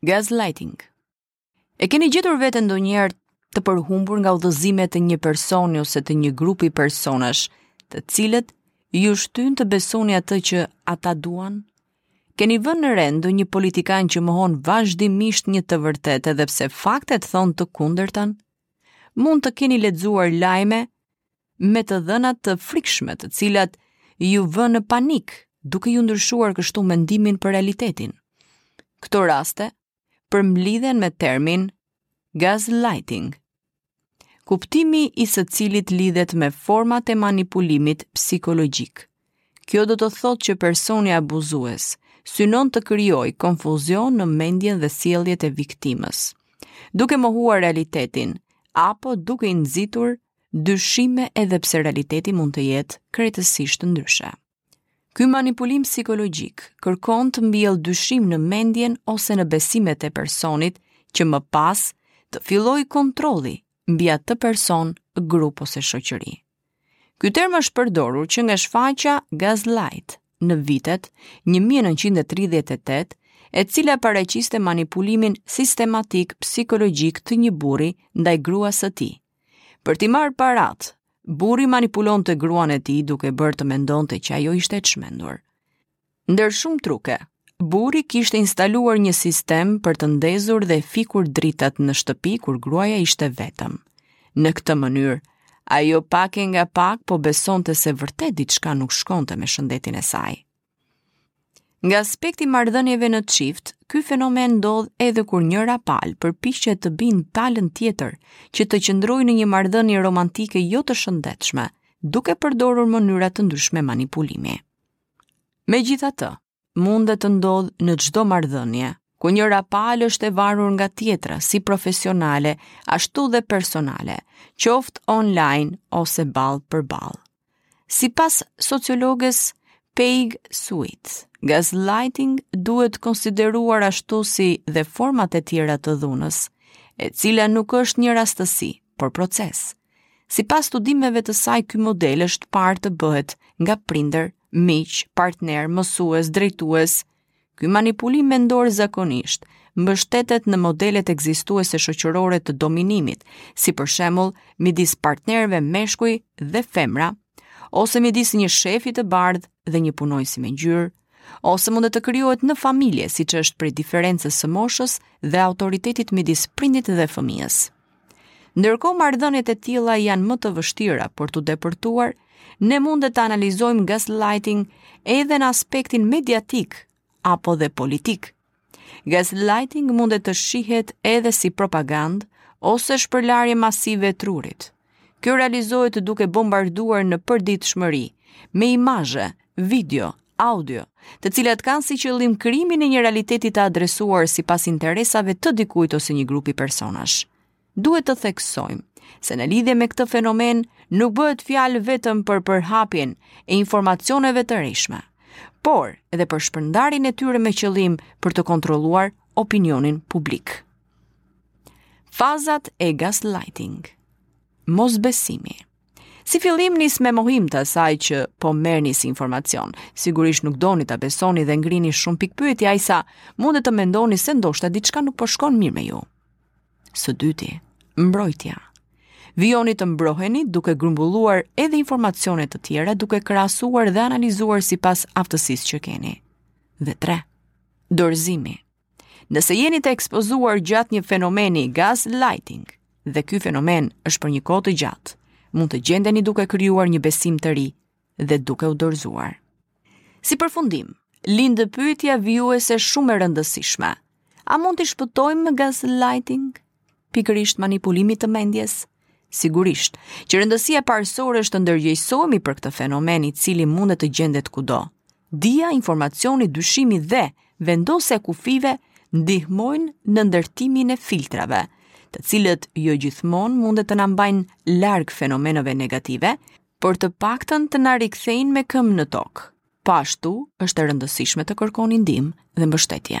Gaslighting E keni gjetur veten ndonjëherë të përhumbur nga udhëzimet e një personi ose të një grupi personash, të cilët ju shtyn të besoni atë që ata duan? Keni vënë në re ndonjë politikan që mohon vazhdimisht një të vërtetë edhe pse faktet thonë të kundërtën? Mund të keni lexuar lajme me të dhëna të frikshme të cilat ju vënë në panik duke ju ndryshuar kështu mendimin për realitetin. Këto raste përmblidhen me termin gaslighting, kuptimi i të cilit lidhet me format e manipulimit psikologjik. Kjo do të thotë që personi abuzues synon të krijojë konfuzion në mendjen dhe sjelljet e viktimës, duke mohuar realitetin apo duke i nxitur dyshime edhe pse realiteti mund të jetë krejtësisht ndryshe. Ky manipulim psikologjik kërkon të mbjellë dyshim në mendjen ose në besimet e personit që më pas të fillojë kontrolli mbi atë person, grup ose shoqëri. Ky term është përdorur që nga shfaqja Gaslight në vitet 1938, e cila paraqiste manipulimin sistematik psikologjik të një burri ndaj gruas së tij, Për t'i marrë paratë, burri manipulonte gruan e tij duke bërë të mendonte që ajo ishte e çmendur. Ndër shumë truke, burri kishte instaluar një sistem për të ndezur dhe fikur dritat në shtëpi kur gruaja ishte vetëm. Në këtë mënyrë, ajo pak e nga pak po besonte se vërtet diçka nuk shkonte me shëndetin e saj. Nga aspekti i marrëdhënieve në çift, ky fenomen ndodh edhe kur njëra palë përpiqet të bindë palën tjetër që të qëndrojë në një marrëdhënie romantike jo të shëndetshme, duke përdorur mënyra të ndryshme manipulimi. Megjithatë, mund të ndodhë në çdo marrëdhënie, ku njëra palë është e varur nga tjetra, si profesionale, ashtu dhe personale, qoftë online ose ballë për ballë. Sipas sociologes Paige Sweet, gaslighting duhet konsideruar ashtu si dhe format e tjera të dhunës, e cila nuk është një rastësi, por proces. Sipas studimeve të saj, ky model është parë të bëhet nga prindër, miq, partnerë, mësues, drejtues, Ky manipulim mendor zakonisht mbështetet në modelet ekzistuese shoqërore të dominimit, si për shembull midis partnerëve meshkuj dhe femra, ose midis një shefi të bardhë dhe një punonjësi me ngjyrë, ose mund të krijohet në familje, siç është prej diferencës së moshës dhe autoritetit midis prindit dhe fëmijës. Ndërkohë marrëdhëniet e tilla janë më të vështira për t'u depërtuar, ne mundet të analizojmë gaslighting edhe në aspektin mediatik apo dhe politik. Gaslighting mundet të shihet edhe si propagandë ose shpërlarje masive e trurit. Kjo realizohet duke bombarduar në përditshmëri, me imazhe, video, audio, të cilat kanë si qëllim krijimin e një realiteti të adresuar sipas interesave të dikujt ose një grupi personash. Duhet të theksojmë se në lidhje me këtë fenomen nuk bëhet fjalë vetëm për përhapjen e informacioneve të rrejshme, por edhe për shpërndarjen e tyre me qëllim për të kontrolluar opinionin publik. Fazat e gaslighting. Mosbesimi. Si fillim nis me mohim të asaj që po merrni si informacion. Sigurisht nuk doni ta besoni dhe ngrini shumë pikëpyetje aq sa mund të mendoni se ndoshta diçka nuk po shkon mirë me ju. Së dyti, mbrojtja. Vijoni të mbroheni duke grumbulluar edhe informacione të tjera duke krahasuar dhe analizuar sipas aftësisë që keni. Dhe tre, dorëzimi. Nëse jeni të ekspozuar gjatë një fenomeni gaslighting, dhe ky fenomen është për një kohë të gjatë, mund të gjendeni duke krijuar një besim të ri dhe duke u dorëzuar. Si përfundim, lind pyetja vijuese shumë e rëndësishme. A mund t'i shpëtojmë gaslighting? pikërisht manipulimit të mendjes? Sigurisht, që rëndësia parësore është të ndërgjegjësohemi për këtë fenomen i cili mundet të gjendet kudo. Dija, informacioni, dyshimi dhe vendosja e kufijve ndihmojnë në ndërtimin e filtrave, të cilët jo gjithmonë mundet të na mbajnë larg fenomeneve negative, por të paktën të na rikthejnë me këmbë në tokë. Po ashtu, po është e rëndësishme të kërkoni ndihmë dhe mbështetje.